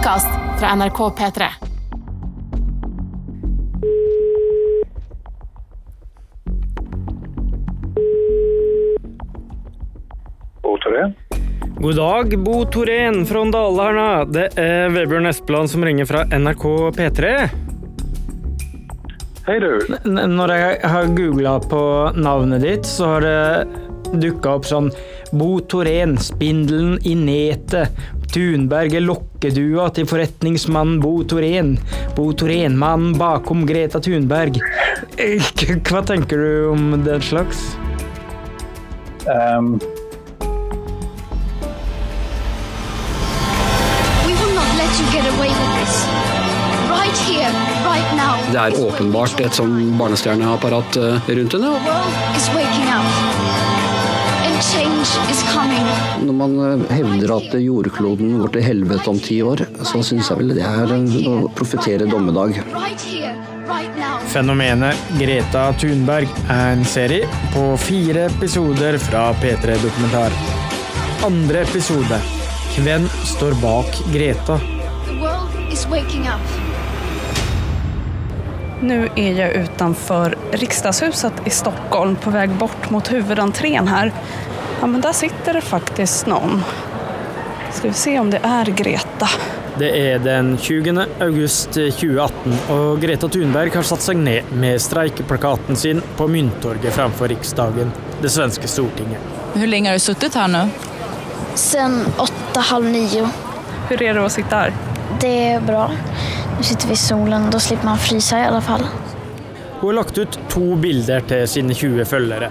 podkast fra NRK P3. Bo Torén. God dag, Bo Torén fra Dalarna. Det er Vebjørn Espeland som ringer fra NRK P3. Hei, du. N når jeg har googla på navnet ditt, så har det dukka opp sånn Bo Torén, spindelen i netet. Thunberg er lokkedua til forretningsmannen Bo Torén. Bo Torén, mannen bakom Greta Thunberg. Eh, Hva tenker du om den slags? Um. We will not let you get away with this. Right here, right. Det er åpenbart et sånn barnestjerneapparat eh, rundt henne. Når man eh, hevder at jordkloden går til helvete om ti år, så syns jeg vel det er å profetere dommedag. Right here, right now. Fenomenet Greta Thunberg er en serie på fire episoder fra P3 Dokumentar. Andre episode Hvem står bak Greta? Nå er jeg utenfor. Nu är jag utanför riksdagshuset i Stockholm på väg bort mot huvudentrén här. Ja, men der sitter det faktisk noen. Ska vi se om det er Greta. Det er den 20. august 2018, og Greta Thunberg har satt seg ned med streikeplakaten sin på Mynttorget framfor Riksdagen, det svenske Stortinget. Hvor lenge har du sittet her nå? Sen åtte, halv nio. Hvordan er det å sitte her? Det er bra. Nå sitter vi i solen, da slipper man fryse i alle fall. Hun har lagt ut to bilder til sine 20 følgere.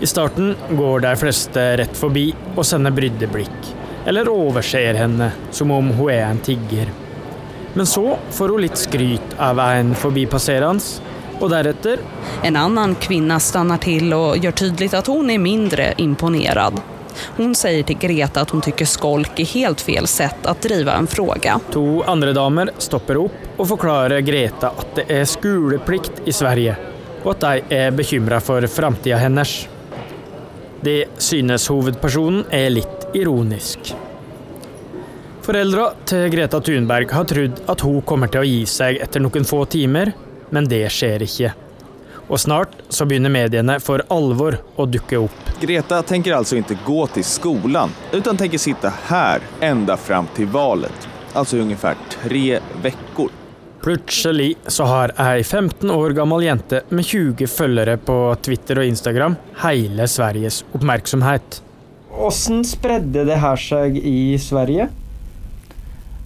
I starten går de fleste rett forbi og sender brydde blikk, eller overser henne som om hun er en tigger. Men så får hun litt skryt av en forbipasserende, og deretter En annen kvinne stanner til og gjør tydelig at hun er mindre imponert. Hun sier til Greta at hun syns skolk er helt fel sett å drive en fråga. To andre damer stopper opp og forklarer Greta at det er skoleplikt i Sverige, og at de er bekymra for framtida hennes. Det synes hovedpersonen er litt ironisk. Foreldra til Greta Thunberg har trodd at hun kommer til å gi seg etter noen få timer, men det skjer ikke. Og snart så begynner mediene for alvor å dukke opp. Greta tenker altså ikke gå til skolen, utan tenker sitte her enda fram til valet. altså omtrent tre veckor. Plutselig så har ei 15 år gammel jente med 20 følgere på Twitter og Instagram hele Sveriges oppmerksomhet. Åssen spredde det her seg i Sverige?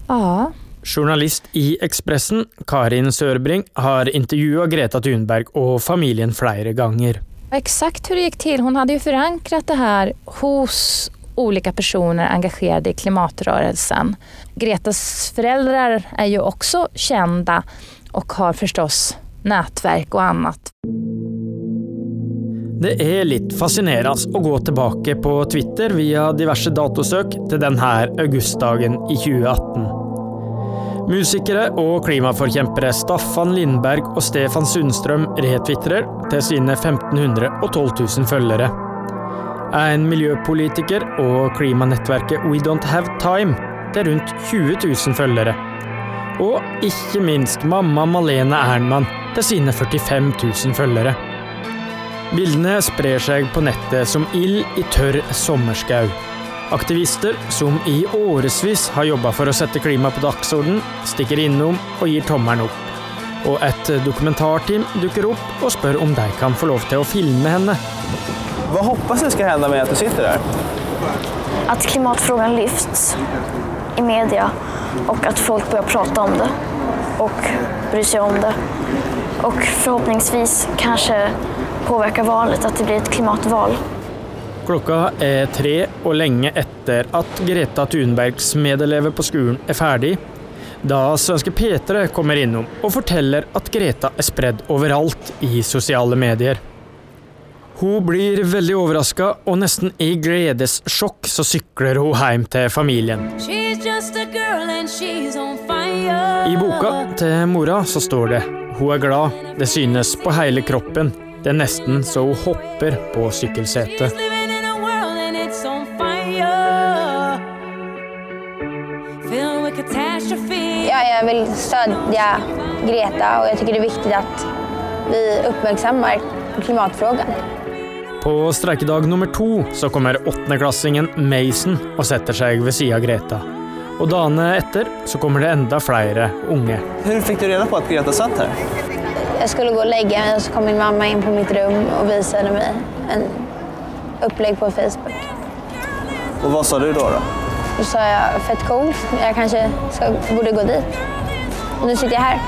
Ja, Journalist i Ekspressen, Karin Sørbring, har intervjua Greta Thunberg og familien flere ganger. exakt hur det gick till. Hon hade ju förankrat det här hos olika personer engagerade i klimatrörelsen. Gretas föräldrar är ju också kända och har förstås nätverk och annat. Det er litt fascinerende å gå tilbake på Twitter via diverse datosøk til denne augustdagen i 2018. Musikere og klimaforkjempere Staffan Lindberg og Stefan Sundstrøm retvitrer til sine 1500 og 12 000 følgere. En miljøpolitiker og klimanettverket We Don't Have Time til rundt 20 000 følgere. Og ikke minst mamma Malene Ernmann til sine 45 000 følgere. Bildene sprer seg på nettet som ild i tørr sommerskau. Aktivister som i årevis har jobba for å sette klima på dagsorden, stikker innom og gir tommelen opp. Og et dokumentarteam dukker opp og spør om de kan få lov til å filme henne. Vad hoppas du ska hända med att du sitter där? Att klimatfrågan lyfts i media och att folk börjar prata om det och bry sig om det. Och förhoppningsvis kanske påverka valet, att det blir ett klimatval. Klokka er tre, og lenge etter at Greta Thunbergs medelever på skolen er ferdig, da svenske Petre kommer innom og forteller at Greta er spredd overalt i sosiale medier. Hun blir veldig overraska, og nesten i gledessjokk så sykler hun hjem til familien. I boka til mora så står det hun er glad, det synes på hele kroppen. Det er nesten så hun hopper på sykkelsetet. Ja, jeg vil støtte Greta og jeg syns det er viktig at vi oppmerksommer klimatfrågan. På streikedag nummer to så kommer åttendeklassingen Mason og setter seg ved sida av Greta. Og dagene etter så kommer det enda flere unge. Hvordan fikk du reda på at Greta satt her? Jeg skulle gå og legge meg, och så kom min mamma inn på mitt rum og viste meg en opplegg på Facebook. Og hva sa du da? da? Så sa jeg fett coolt, jeg kanskje skal, burde gå dit. Og nå sitter jag här.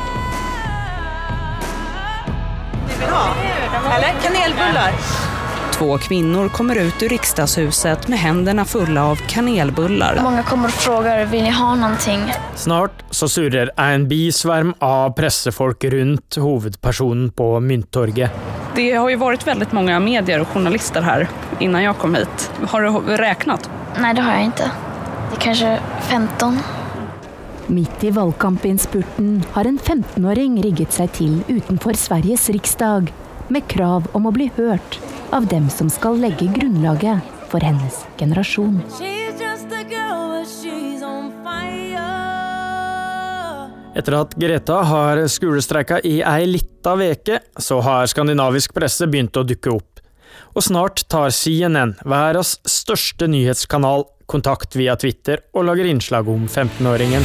Eller kanelbullar. Två kvinnor kommer ut ur riksdagshuset med händerna fulla av kanelbullar. Många kommer och frågar, vill ni ha någonting? Snart så surrer en bisvärm av pressefolk rundt hovedpersonen på Mynttorget. Det har ju varit väldigt många medier och journalister här innan jag kom hit. Har du räknat? Nej, det har jag inte. Det är kanske 15. Midt i valgkampinnspurten har en 15-åring rigget seg til utenfor Sveriges riksdag med krav om å bli hørt av dem som skal legge grunnlaget for hennes generasjon. Etter at Greta har skolestreika i ei lita veke, så har skandinavisk presse begynt å dukke opp. Og snart tar CNN, verdens største nyhetskanal, kontakt via Twitter og lager innslag om 15-åringen.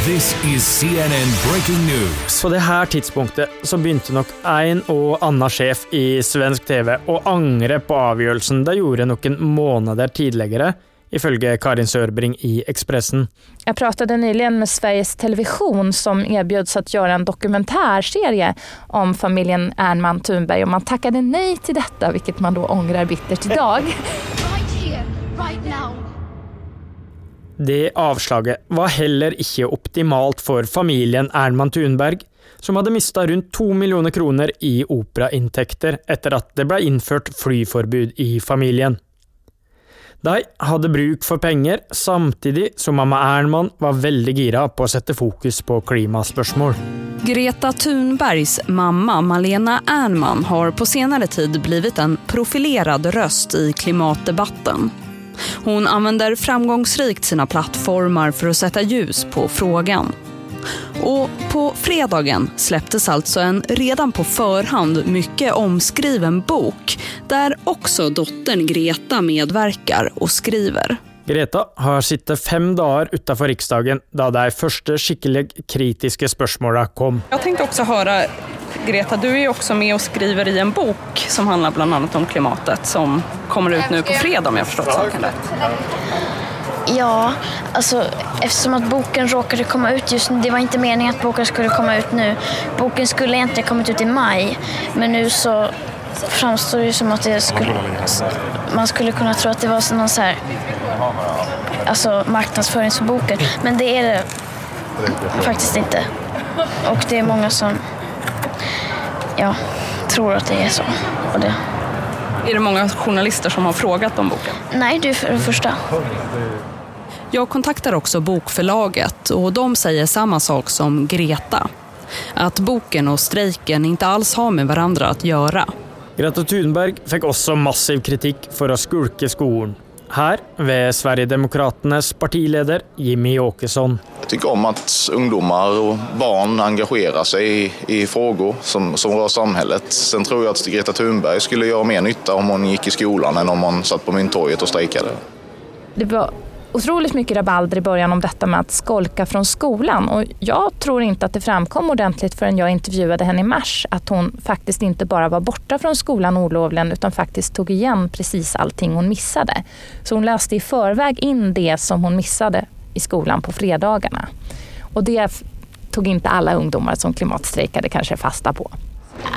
På det her tidspunktet så begynte nok en og annen sjef i svensk TV å angre på avgjørelsen de gjorde noen måneder tidligere, ifølge Karin Sørbring i Expressen. Jeg pratet nyligen med Sveriges Television som tilbød seg å gjøre en dokumentarserie om familjen Ernman Thunberg og man takket nej til dette, hvilket man da angrer bittert idag. Det avslaget var heller ikke optimalt for familien Ernman Thunberg, som hadde mista rundt to millioner kroner i operainntekter etter at det ble innført flyforbud i familien. De hadde bruk for penger, samtidig som mamma Ernman var veldig gira på å sette fokus på klimaspørsmål. Greta Thunbergs mamma Malena Ernman har på senere tid blivit en profilerad røst i klimatdebatten. Hon använder framgångsrikt sina plattformar för att sätta ljus på frågan. Och på fredagen släpptes alltså en redan på förhand mycket omskriven bok där också dottern Greta medverkar och skriver. Greta har sittet fem dager utenfor Riksdagen da de første skikkelig kritiske spørsmåla kom. Jag tänkte också höra, Greta, du är ju också med och skriver i en bok som handlar bland annat om klimatet som kommer ut nu på fredag om jag förstått saken rätt. Ja, alltså eftersom att boken råkade komma ut just nu. Det var inte meningen att boken skulle komma ut nu. Boken skulle egentligen kommit ut i maj. Men nu så framstår det som att det skulle, man skulle kunna tro att det var någon så här, alltså marknadsföringsboken. för boken. Men det är det faktiskt inte. Och det är många som ja, tror at det er så. Og det. Är det många journalister som har frågat om boken? Nej, du för det första. Jag kontaktar också bokförlaget och de säger samma sak som Greta. Att boken och strejken inte alls har med varandra att göra. Greta Thunberg fikk også massiv kritikk for å skulke skolen. Her ved Sverigedemokraternas partileder Jimmy Åkesson. Jeg tycker om at ungdommer og barn engasjerer seg i, i frågor som, som rör samhället. Sen tror jeg at Greta Thunberg skulle gjøre mer nytta om hun gikk i skolen enn om hun satt på Mynttorget og strejkade. Det var otroligt mycket rabalder i början om detta med att skolka från skolan och jag tror inte att det framkom ordentligt förrän jag intervjuade henne i mars att hon faktiskt inte bara var borta från skolan olovligen utan faktiskt tog igen precis allting hon missade. Så hon läste i förväg in det som hon missade i skolan på fredagarna. Och det tog inte alla ungdomar som klimatstrejkade kanske fasta på.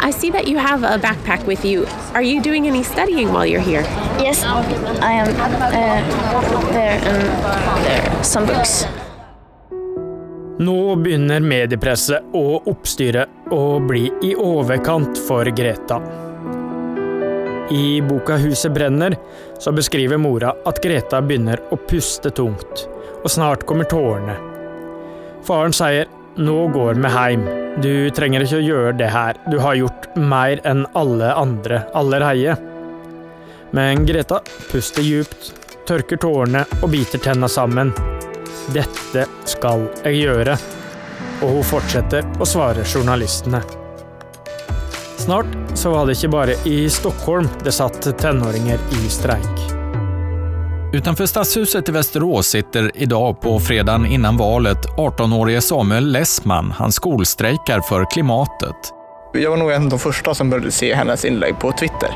I see that you have a backpack with you. Are you doing any studying while you're here? Yes, I am uh, there and there some books. Nå begynner mediepresset og oppstyret å bli i overkant for Greta. I boka 'Huset brenner' så beskriver mora at Greta begynner å puste tungt, og snart kommer tårene. Faren sier 'nå går vi heim', du trenger ikke å gjøre det her, du har gjort mer enn alle andre allereie. Men Greta puster djupt, tørker tårene og biter tenna sammen. dette skal jeg gjøre. Og hun fortsetter å svare journalistene. Snart så var det ikke bare i Stockholm det satt tenåringer i streik. Utanför Stadshuset i Västerås sitter idag på fredagen innan valet 18-årige Samuel Lessman. Han skolstrejkar för klimatet. Jag var nog en av de första som började se hennes inlägg på Twitter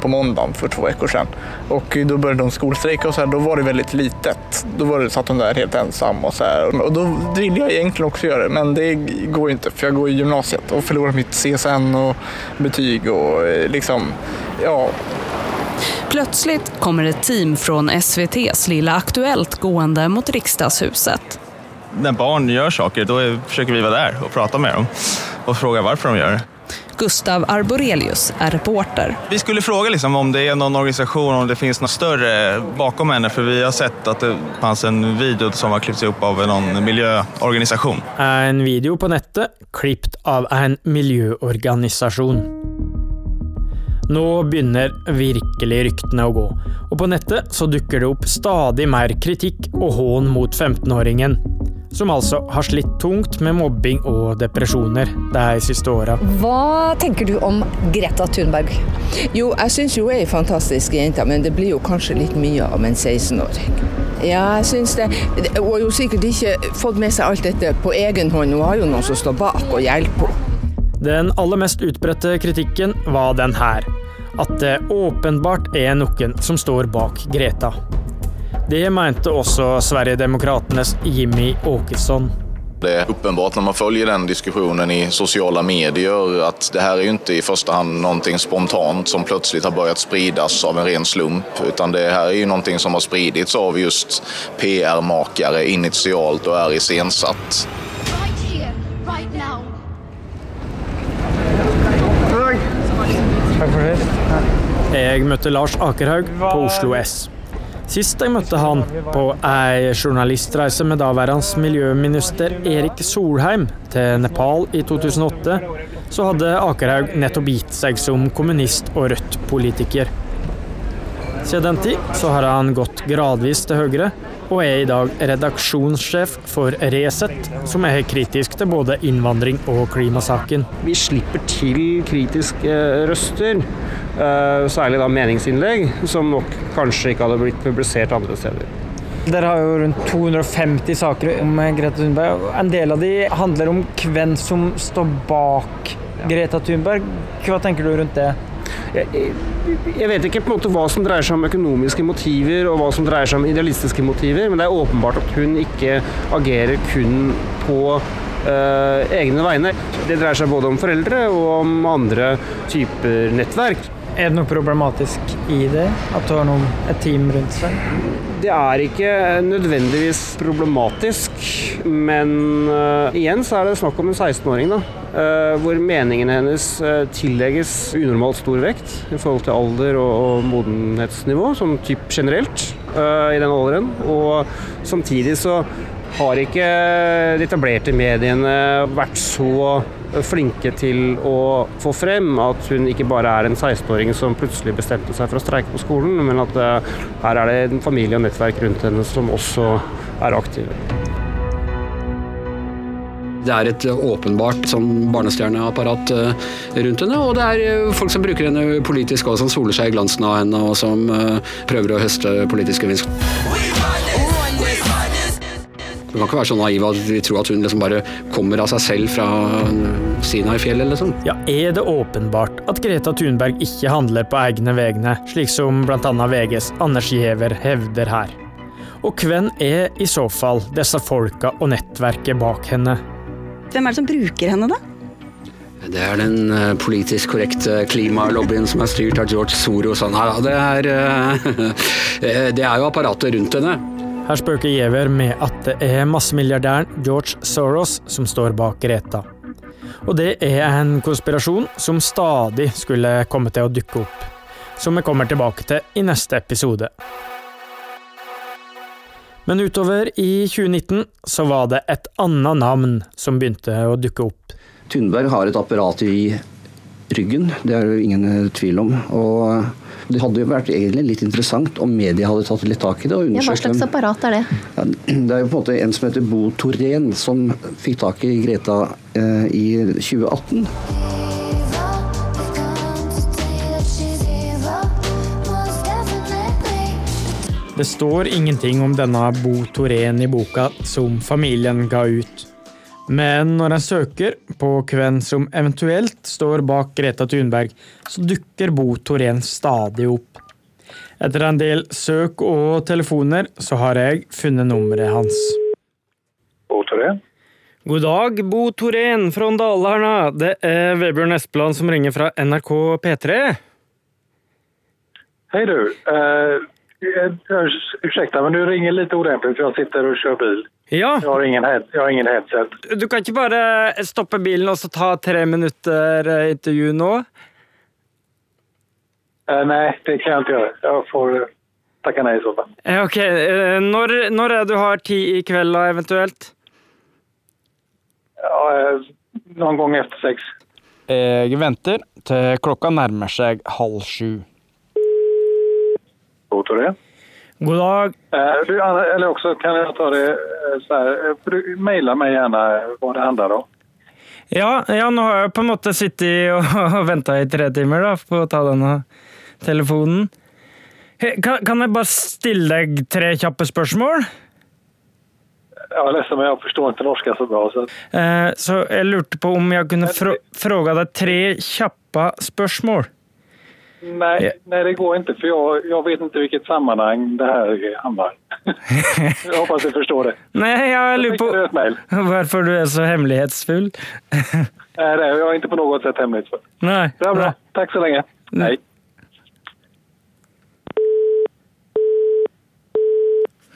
på måndagen för två veckor sedan. Och då började de skolstrejka och så här, då var det väldigt litet. Då var det, satt hon där helt ensam och så här. Och då ville jag egentligen också göra det, men det går ju inte för jag går i gymnasiet och förlorar mitt CSN och betyg och eh, liksom, ja. Plötsligt kommer ett team från SVTs Lilla Aktuellt gående mot riksdagshuset. När barn gör saker, då försöker vi vara där och prata med dem och fråga varför de gör det. Gustav Arborelius är reporter. Vi skulle fråga liksom om det är någon organisation, om det finns något större bakom henne, för vi har sett att det fanns en video som har klippts upp av någon miljöorganisation. En video på nettet klippet av en miljøorganisasjon. Nå begynner virkelig ryktene å gå, og på nettet så dukker det opp stadig mer kritikk og hån mot 15-åringen, som altså har slitt tungt med mobbing og depresjoner de siste åra. Hva tenker du om Greta Thunberg? Jo, jeg syns hun er ei fantastisk jente, men det blir jo kanskje litt mye om en 16-åring. Ja, jeg syns det. Hun har jo sikkert ikke fått med seg alt dette på egen hånd, hun har jo noen som står bak og hjelper henne. Den aller mest utbredte kritikken var den her, at det åpenbart er noen som står bak Greta. Det mente også Sverigedemokraternas Jimmy Åkesson. Det er uppenbart når man følger den diskussionen i sosiale medier at det her er jo ikke i første hand noe spontant som plutselig har börjat spridas av en ren slump utan det her er jo noe som har spridits av just PR-makere initialt og er iscensatt. Takk for det. Jeg møtte Lars Akerhaug på Oslo S. Sist jeg møtte han på ei journalistreise med daværende miljøminister Erik Solheim til Nepal i 2008, så hadde Akerhaug nettopp gitt seg som kommunist- og Rødt-politiker. Siden den tid så har han gått gradvis til høyre, og er i dag redaksjonssjef for Resett, som er kritisk til både innvandring og klimasaken. Vi slipper til kritiske røster, eh, særlig da meningsinnlegg, som nok kanskje ikke hadde blitt publisert andre steder. Dere har jo rundt 250 saker om Greta Thunberg. En del av de handler om hvem som står bak Greta Thunberg. Hva tenker du rundt det? Jeg, jeg vet ikke på en måte hva som dreier seg om økonomiske motiver og hva som dreier seg om idealistiske motiver, men det er åpenbart at hun ikke agerer kun på øh, egne vegne. Det dreier seg både om foreldre og om andre typer nettverk. Er det noe problematisk i det? At du har noen, et team rundt seg? Det er ikke nødvendigvis problematisk, men uh, igjen så er det snakk om en 16-åring, da. Uh, hvor meningene hennes uh, tillegges unormalt stor vekt i forhold til alder og, og modenhetsnivå, sånn typ generelt i den alderen. Og samtidig så har ikke de etablerte mediene vært så flinke til å få frem at hun ikke bare er en 16-åring som plutselig bestemte seg for å streike på skolen, men at uh, her er det en familie og nettverk rundt henne som også er aktive. Det er et åpenbart sånn barnestjerneapparat rundt henne, og det er folk som bruker henne politisk også, som soler seg i glansen av henne, og som prøver å høste politisk gevinst. Du kan ikke være så naiv at vi tror at hun liksom bare kommer av seg selv fra Sinai-fjellet, liksom. Ja, er det åpenbart at Greta Thunberg ikke handler på egne vegne, slik som bl.a. VGs Anders Giæver hevder her? Og hvem er i så fall disse folka og nettverket bak henne? Hvem er det som bruker henne, da? Det er den uh, politisk korrekte klimalobbyen som er styrt av George Soros. Han da, det er uh, Det er jo apparatet rundt henne. Her spøker Giæver med at det er massemilliardæren George Soros som står bak Greta. Og det er en konspirasjon som stadig skulle komme til å dukke opp, som vi kommer tilbake til i neste episode. Men utover i 2019 så var det et annet navn som begynte å dukke opp. Thunberg har et apparat i ryggen, det er det ingen eh, tvil om. Og det hadde jo vært egentlig litt interessant om media hadde tatt litt tak i det. og Ja, hva slags apparat er det? Ja, det er jo på en måte en som heter Bo Torén, som fikk tak i Greta eh, i 2018. Det står ingenting om denne Bo Torén i boka som familien ga ut. Men når en søker på hvem som eventuelt står bak Greta Thunberg, så dukker Bo Torén stadig opp. Etter en del søk og telefoner, så har jeg funnet nummeret hans. Bo Torén? God dag, Bo Torén fra Dalarna. Det er Vebjørn Espeland som ringer fra NRK P3. Hei, du. Uh, ursäkta, men du ringer litt ordentlig, for jeg sitter og kjører bil. Ja. Jeg, har ingen, head, jeg har ingen headset. Du kan ikke bare stoppe bilen og så ta tre minutter eh, intervju nå? Eh, nei, det kan jeg ikke gjøre. Jeg får takke nei i så fall. Eh, Ok, eh, når, når er du har tid i kveld da, eventuelt? Ja, noen ganger etter seks. Jeg venter til klokka nærmer seg halv sju. Bo det. God dag. Eh, du, eller også kan jeg ta det eh, så här. eh, Du, maila meg gjerne hva det handler om. Ja, ja, nå har jeg på en måte sittet og, venta i tre timer da, på å ta denne telefonen. He, kan, kan jeg bare stille deg tre kjappe spørsmål? Jeg är ledsen, men jeg forstår ikke norsk så bra. Så. Eh, så jeg lurte på om jeg kunne frå, fråga deg tre kjappe spørsmål. Nej, nej, det går inte, för jag, jag vet inte vilket sammanhang det här handlar. jag hoppas du förstår det. Nei, jeg lurer på varför du er så hemmelighetsfull. Nej, det, jag är inte på något sätt hemligt. För. Nei. Bra, bra. Tack så länge. Hej.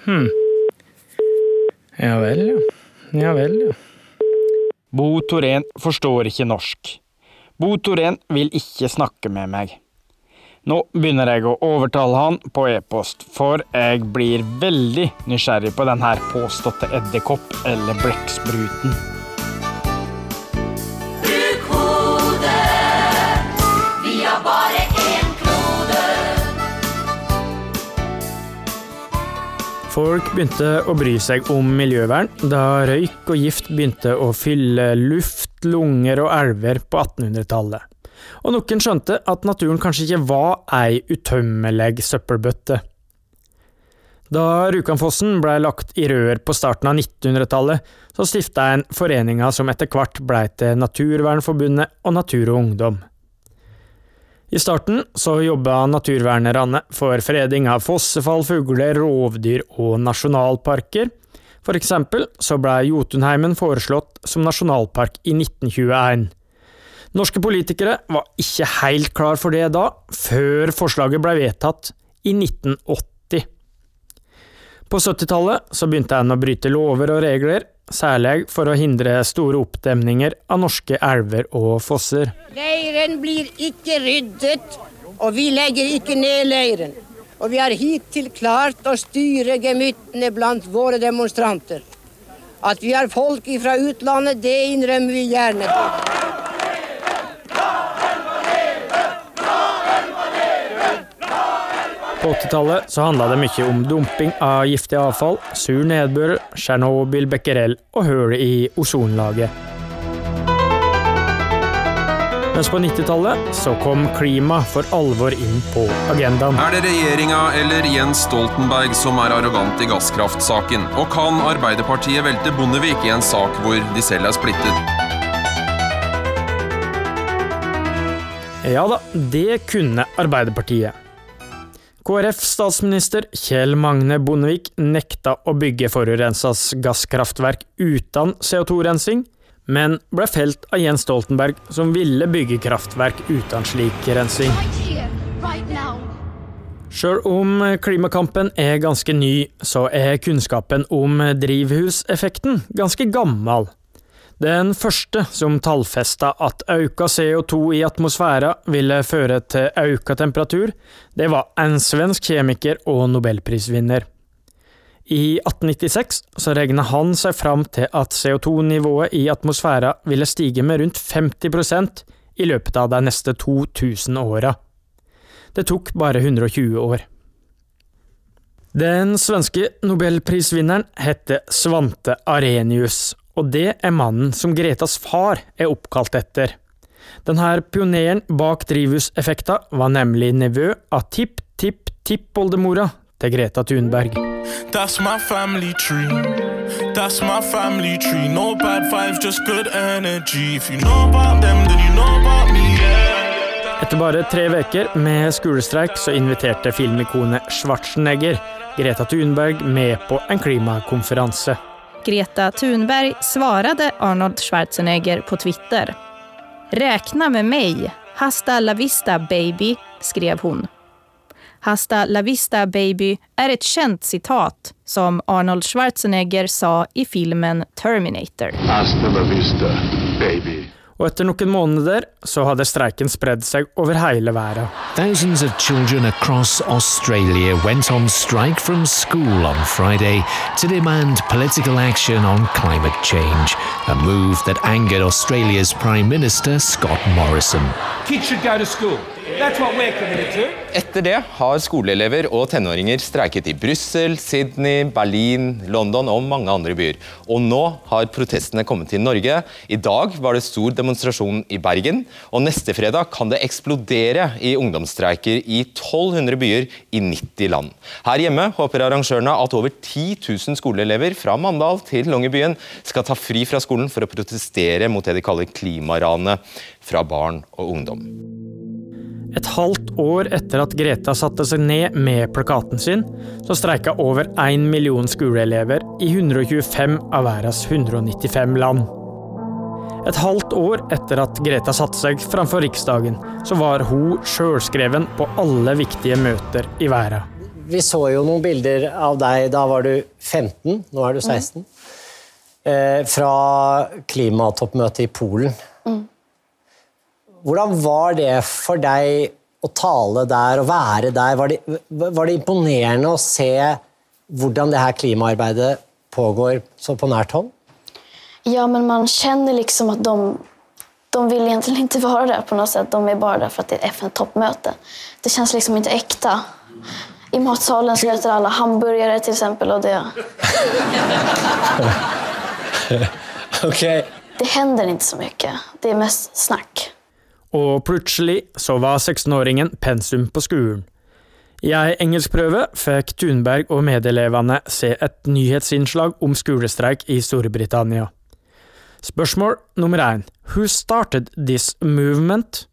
Hmm. Ja vel, ja. Ja vel, ja. Bo Torén forstår ikke norsk. Bo Torén vil ikke snakke med meg. Nå begynner jeg å overtale han på e-post, for jeg blir veldig nysgjerrig på den her påståtte edderkopp- eller blekkspruten. Bruk hodet, vi har bare én klode. Folk begynte å bry seg om miljøvern da røyk og gift begynte å fylle luft, lunger og elver på 1800-tallet. Og noen skjønte at naturen kanskje ikke var ei utømmelig søppelbøtte. Da Rjukanfossen blei lagt i rør på starten av 1900-tallet, så stifta en foreninga som etter hvert blei til Naturvernforbundet og Natur og Ungdom. I starten så jobba naturvernerne for freding av fossefall, fugler, rovdyr og nasjonalparker. For eksempel så blei Jotunheimen foreslått som nasjonalpark i 1921. Norske politikere var ikke helt klar for det da, før forslaget ble vedtatt i 1980. På 70-tallet begynte en å bryte lover og regler, særlig for å hindre store oppdemninger av norske elver og fosser. Leiren blir ikke ryddet, og vi legger ikke ned leiren. Og vi har hittil klart å styre gemyttene blant våre demonstranter. At vi har folk fra utlandet, det innrømmer vi gjerne. På 80-tallet så handla det mye om dumping av giftig avfall, sur nedbør, Tsjernobyl, becquerel og hullet i ozonlaget. Mens på 90-tallet så kom klima for alvor inn på agendaen. Er det regjeringa eller Jens Stoltenberg som er arrogant i gasskraftsaken? Og kan Arbeiderpartiet velte Bondevik i en sak hvor de selv er splittet? Ja da, det kunne Arbeiderpartiet. KrF-statsminister Kjell Magne Bondevik nekta å bygge forurensas gasskraftverk uten CO2-rensing, men ble felt av Jens Stoltenberg, som ville bygge kraftverk uten slik rensing. Sjøl om klimakampen er ganske ny, så er kunnskapen om drivhuseffekten ganske gammel. Den første som tallfesta at auka CO2 i atmosfæra ville føre til auka temperatur, det var en svensk kjemiker og nobelprisvinner. I 1896 så regna han seg fram til at CO2-nivået i atmosfæra ville stige med rundt 50% i løpet av de neste 2000 åra. Det tok bare 120 år. Den svenske nobelprisvinneren heter Svante Arenius, og det er mannen som Gretas far er oppkalt etter. Denne pioneren bak drivhuseffekta var nemlig nevø av tipp-tipp-tippoldemora til Greta Thunberg. That's my family tree. That's my family tree. No bad vibes, just good energy. If you know about them, then you know about me. Yeah. Etter bare tre uker med skolestreik så inviterte filmikonet Schwarzenegger Greta Thunberg med på en klimakonferanse. Greta Thunberg svarade Arnold Schwarzenegger på Twitter. Räkna med mig. Hasta la vista baby, skrev hon. Hasta la vista baby är ett känt citat som Arnold Schwarzenegger sa i filmen Terminator. Hasta la vista, baby. Og etter noen måneder så hadde streiken spredd seg over hele verden. Thousands of children across Australia went on strike from school on Friday to demand political action on climate change, a move that angered Australia's Prime Minister Scott Morrison. Kids should go to school. That's what we're committed to. Etter det har skoleelever og tenåringer streiket i Brussel, Sydney, Berlin, London og mange andre byer. Og nå har protestene kommet til Norge. I dag var det stor demonstrasjon i Bergen, og neste fredag kan det eksplodere i ungdomsstreiker i 1200 byer i 90 land. Her hjemme håper arrangørene at over 10 000 skoleelever fra Mandal til Longyearbyen skal ta fri fra skolen for å protestere mot det de kaller klimaranet fra barn og ungdom. Et halvt år etter at Greta satte seg ned med plakaten sin, så streika over én million skoleelever i 125 av verdens 195 land. Et halvt år etter at Greta satte seg framfor Riksdagen, så var hun sjølskreven på alle viktige møter i verden. Vi så jo noen bilder av deg, da var du 15, nå er du 16. Eh, fra klimatoppmøtet i Polen. Mm. Hvordan var det for deg å tale der og være der? Var det, var det imponerende å se hvordan det her klimaarbeidet pågår så på nært hånd? Ja, men man kjenner liksom at de, de vill egentligen inte vara där på något sätt. De er bare der for at det er ett FN-toppmöte. Det känns liksom ikke ekte. I matsalen så äter alla hamburgare till exempel och det, okay. det händer inte så mye. Det er mest snack. Og plutselig så var 16-åringen pensum på skolen. I ei engelskprøve fikk Thunberg og medelevene se et nyhetsinnslag om skolestreik i Storbritannia. Spørsmål nummer én Who started this movement?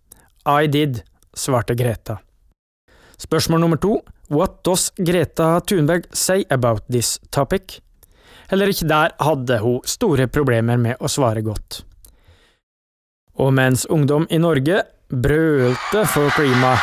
I did, svarte Greta. Spørsmål nummer to What does Greta Thunberg say about this topic? Heller ikke der hadde hun store problemer med å svare godt. Og mens ungdom i Norge brølte for klima,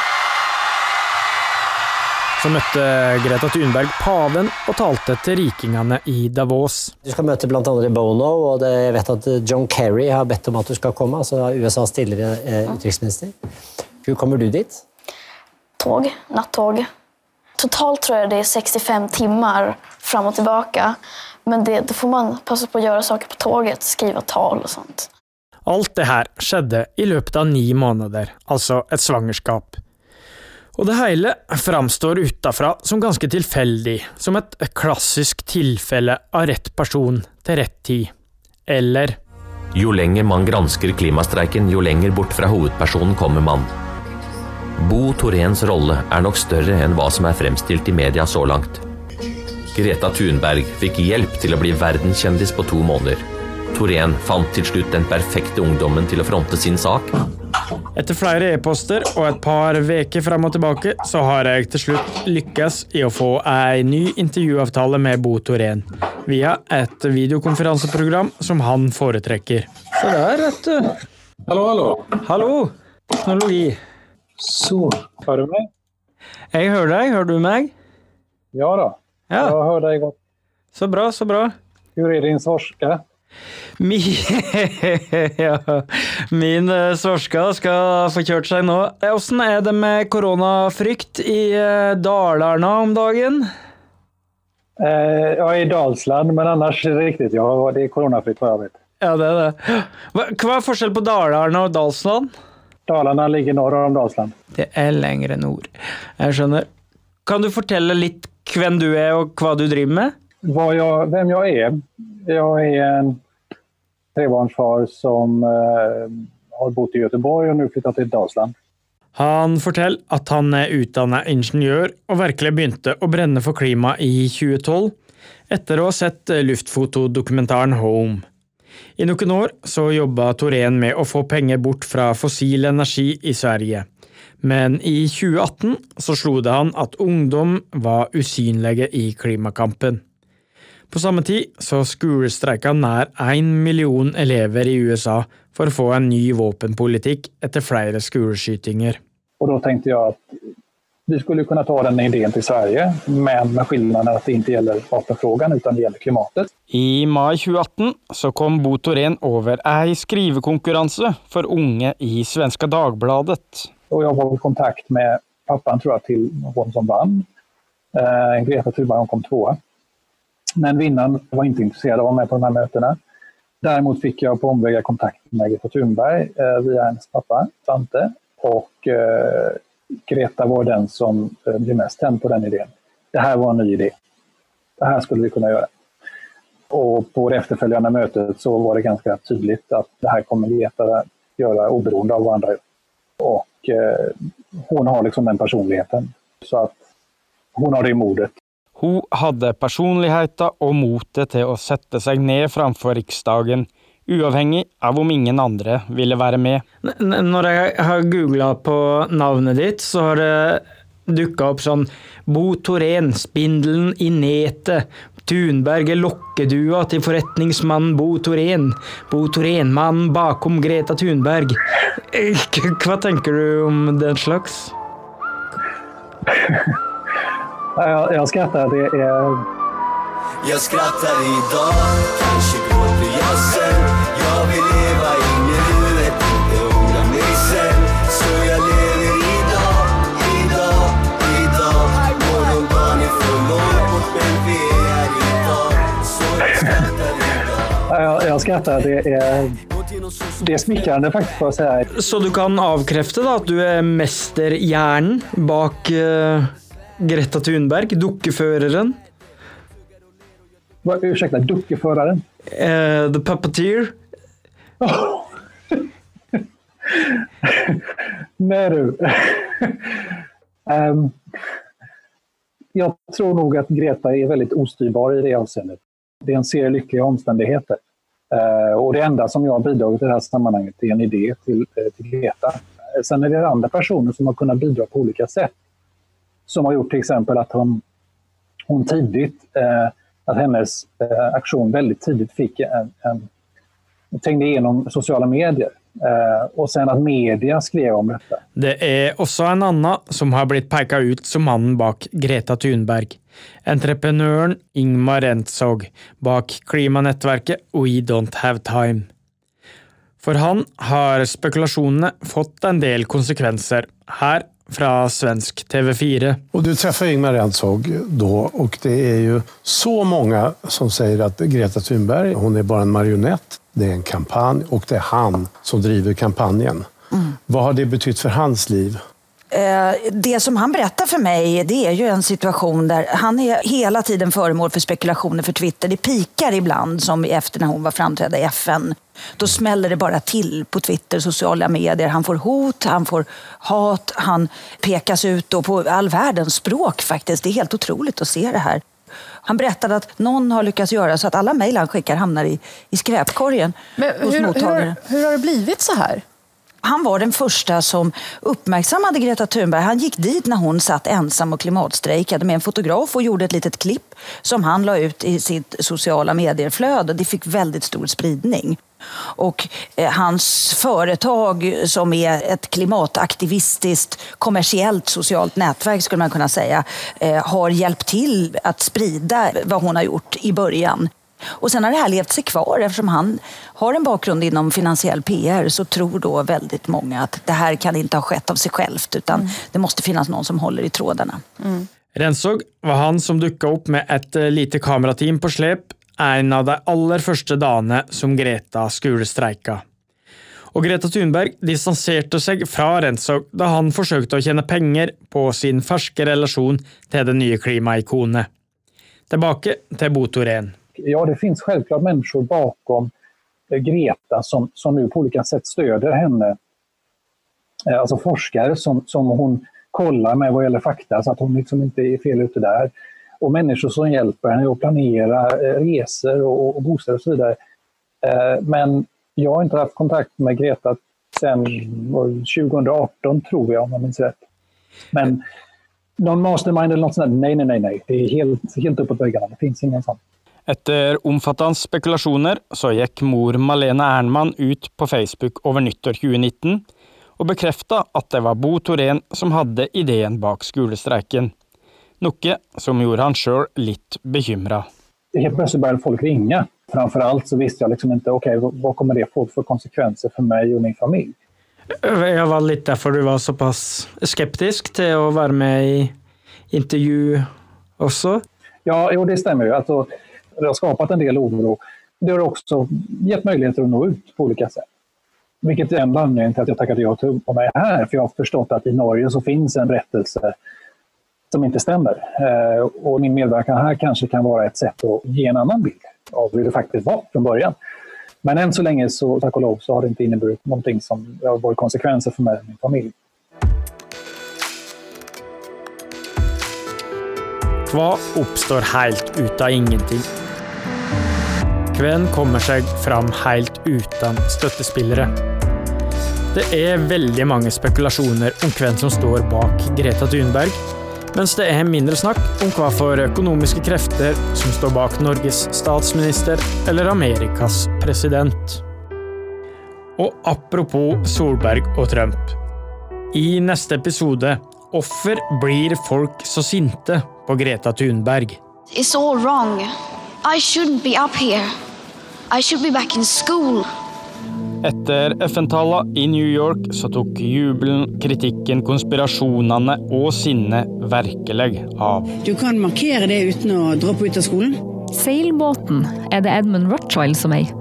så møtte Greta Thunberg paven og talte til rikingene i Davos. Du skal møte bl.a. Bono, og det, jeg vet at John Kerry har bedt om at du skal komme. altså USAs tidligere eh, utenriksminister. Hvor kommer du dit? Tåg, nattåg. Totalt tror jeg det er 65 timer fram og tilbake. Men det, då får man passa på å gjøre saker på tåget, Skrive tal og sånt. Alt det her skjedde i løpet av ni måneder, altså et svangerskap. Og det hele framstår utafra som ganske tilfeldig, som et klassisk tilfelle av rett person til rett tid. Eller Jo lenger man gransker klimastreiken, jo lenger bort fra hovedpersonen kommer man. Bo Torens rolle er nok større enn hva som er fremstilt i media så langt. Greta Thunberg fikk hjelp til å bli verdenskjendis på to måneder. Torén fant til slutt den perfekte ungdommen til å fronte sin sak. Etter flere e-poster og et par veker fram og tilbake, så har jeg til slutt lykkes i å få ei ny intervjuavtale med Bo Torén, via et videokonferanseprogram som han foretrekker. Se der, vet du. Hallo, hallo. Hallo. Teknologi. Så, hører du meg? Jeg hører deg. Hører du meg? Ja da. Ja. Jeg hører deg godt. Så bra, så bra. Hvor er din svarske? Mi ja. Min svorska skal få kjørt seg nå. Åssen er det med koronafrykt i eh, Dalarna om dagen? Eh, ja, i Dalsland, men annars riktig. Ja, det er koronafritt på arbeid. Ja, det er det. Hva er forskjell på Dalarna og Dalsland? Dalarna ligger norr om Dalsland. Det er lengre nord. Jeg skjønner. Kan du fortelle litt hvem du er og hva du driver med? Jag, vem jag är? Jag är en trebarnsfar som eh, har bott i Göteborg og nå flyttet til Dalsland. Han forteller at han er utdannet ingeniør og virkelig begynte å brenne for klima i 2012, etter å ha sett luftfotodokumentaren Home. I noen år så jobba Torén med å få penger bort fra fossil energi i Sverige, men i 2018 så slo det han at ungdom var usynlige i klimakampen. På samme tid så skolestreika nær én million elever i USA for å få en ny våpenpolitikk etter flere skoleskytinger. Og da tenkte jeg at vi skulle kunne ta den ideen til Sverige, men med skillnaden at det ikke gjelder vapenfrågan utan det gjelder klimatet. I mai 2018 så kom Bo Torén over ei skrivekonkurranse for unge i Svenska Dagbladet. Og jeg var i kontakt med pappaen tror jeg, til hon som vann. Eh, Greta Thunberg, kom tvåa. Men vinnaren var inte intresserad av att vara med på de här mötena. Däremot fick jag på omvägar kontakt med Greta Thunberg eh, via hennes pappa, Svante. Och eh, Greta var den som eh, blev mest tänd på den idén. Det här var en ny idé. Det här skulle vi kunna göra. Och på det efterföljande mötet så var det ganska tydligt att det här kommer Greta göra oberoende av vad andra gör. Och eh, hon har liksom den personligheten. Så att hon har det modet. Hun hadde personligheten og motet til å sette seg ned framfor Riksdagen, uavhengig av om ingen andre ville være med. Når jeg har googla på navnet ditt, så har det dukka opp sånn Bo Torén, spindelen i netet. Thunberg er lokkedua til forretningsmannen Bo Torén. Bo Torén, mannen bakom Greta Thunberg. Hva tenker du om den slags? Jag, jag skrattar. Det är... Jag skrattar idag, kanske gråter jag sen Jag vill leva i nuet, inte ångra mig sen Så jag lever idag, idag, idag Morgondagen är för lång bort men vi är här idag Så jag skrattar idag Jag, jag skrattar. Det är, det er smickrende, faktisk. får jag säga. Så du kan avkrefte da at du er mesterhjernen bak eh, Greta Thunberg, dukkeføreren? Unnskyld meg, dukkeføreren? Uh, the Puppeteer? Oh. du. um, Jeg tror nok at Greta er veldig ostyrbar i det avseendet. Det er en serie lykkelige omstendigheter. Uh, og det enda som jeg har bidragit i det sammenhenget, er en idé til, til Greta. Eh, Sen er det andre personer som har kunnet bidra på ulike sätt. Som har gjort till exempel att hon, hon tidigt, eh, att hennes eh, aktion väldigt tidigt fick en, en trängde igenom sosiale medier. Eh, og sen at media skrev om dette. Det er også en annen som har blitt peka ut som mannen bak Greta Thunberg. Entreprenøren Ingmar Rentzog bak klimanettverket We Don't Have Time. For han har spekulasjonene fått en del konsekvenser, her fra svensk TV4. Och du träffar Ingmar Rentzhog då och det är ju så många som säger att Greta Thunberg, hon är bara en marionett. Det är en kampanj och det är han som driver kampanjen. Vad har det betytt för hans liv? Eh, Det som han berättar för mig det är ju en situation där han är hela tiden föremål för spekulationer för Twitter. Det pikar ibland, som efter när hon var framträdande i FN. Då smäller det bara till på Twitter, sociala medier. Han får hot, han får hat, han pekas ut då på all världens språk faktiskt. Det är helt otroligt att se det här. Han berättade att någon har lyckats göra så att alla mejl han skickar hamnar i, i skräpkorgen Men hos hur, mottagaren. hur, hur har det blivit så här? Han var den første som uppmärksammade Greta Thunberg. Han gikk dit når hun satt ensam og klimatstreiket med en fotograf og gjorde et litet klipp som han la ut i sitt sociala medier-flöde. Det fikk veldig stor spridning. Och eh, hans företag som er et klimataktivistiskt kommersiellt socialt nätverk skulle man kunna säga eh, har hjälpt till att sprida vad hun har gjort i början. Och sen har det här levt sig kvar eftersom han har en bakgrund inom finansiell PR så tror då väldigt många att det här kan inte ha skett av sig självt utan det måste finnas någon som håller i trådarna. Rensog var han som dukka opp med et eh, lite kamerateam på slep en av de aller første dagene som Greta skolestreika. Og Greta Thunberg distanserte seg fra Rensog da han forsøkte å tjene penger på sin ferske relasjon til det nye klimaikonet. Tilbake til Bo Torén. Ja, det finns självklart människor bakom eh, Greta som, som nu på olika sätt stöder henne. Eh, Alltså forskare som, som hon kollar med vad gäller fakta så att hon liksom inte är fel ute där. Och människor som hjälper henne att planera eh, resor och, och bostäder och så vidare. Men jag har inte haft kontakt med Greta sedan 2018 tror jag om jag minns rätt. Men någon mastermind eller något sånt nej, nej, nej, nej. Det är helt, helt uppåt väggarna. Det finns ingen sån. Etter omfattende spekulasjoner så gikk mor Malene Ernmann ut på Facebook over nyttår 2019 og bekrefta at det var Bo Torén som hadde ideen bak skolestreiken, noe som gjorde han sjøl litt bekymra. Helt plutselig begynte folk ringe. Framfor alt så visste jeg liksom ikke okej, vad- vad kommer det få for konsekvenser for meg og min familie. Jeg var litt derfor du var såpass skeptisk til å være med i intervju også. Ja, jo, det stemmer jo. Alltså, det har skapat en del oro. Det har också gett möjligheter att nå ut på olika sätt. Vilket är en anledning till att jag tackade ja till att med här. För jag har förstått att i Norge så finns en rättelse som inte stämmer. Eh, och min medverkan här kanske kan vara ett sätt att ge en annan bild av hur det faktiskt var från början. Men än så länge, så, tack och lov, så har det inte inneburit någonting som har varit konsekvenser för mig och min familj. Hva oppstår helt ut av ingenting? Hvem kommer seg fram helt uten støttespillere? Det er veldig mange spekulasjoner om hvem som står bak Greta Thunberg, mens det er mindre snakk om hva for økonomiske krefter som står bak Norges statsminister eller Amerikas president. Og apropos Solberg og Trump. I neste episode Hvorfor blir folk så sinte på Greta Thunberg? It's all wrong. I shouldn't be up here. I should be back in school. Etter FN-talla i New York så tok jubelen, kritikken, konspirasjonene og sinnet virkelig av. Du kan markere det uten å droppe ut av skolen. Seilbåten er det Edmund Rothschild som eier.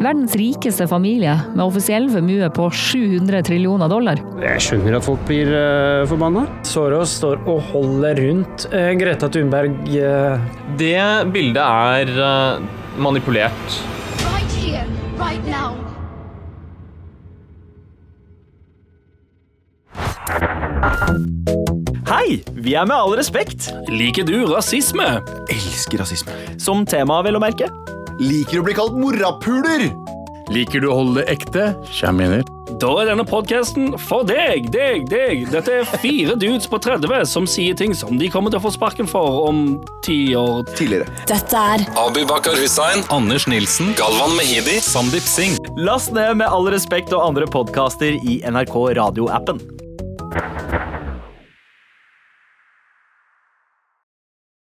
Verdens rikeste familie med offisiell formue på 700 trillioner dollar. Jeg skjønner at folk blir uh, forbanna. Soros står og holder rundt uh, Greta Thunberg. Uh... Det bildet er uh, manipulert. Hei! Vi er Med all respekt. Liker du rasisme? Elsker rasisme. Som tema, vel å merke. Liker å bli kalt morapuler? Liker du å holde det ekte? Kjærminer. Da er denne podkasten for deg, deg, deg. Dette er fire dudes på 30 som sier ting som de kommer til å få sparken for om ti år tidligere. Dette er Abibakar Hussein, Anders Nilsen, Galvan Mehidi, Sandeep Singh. Last ned Med all respekt og andre podkaster i NRK radioappen.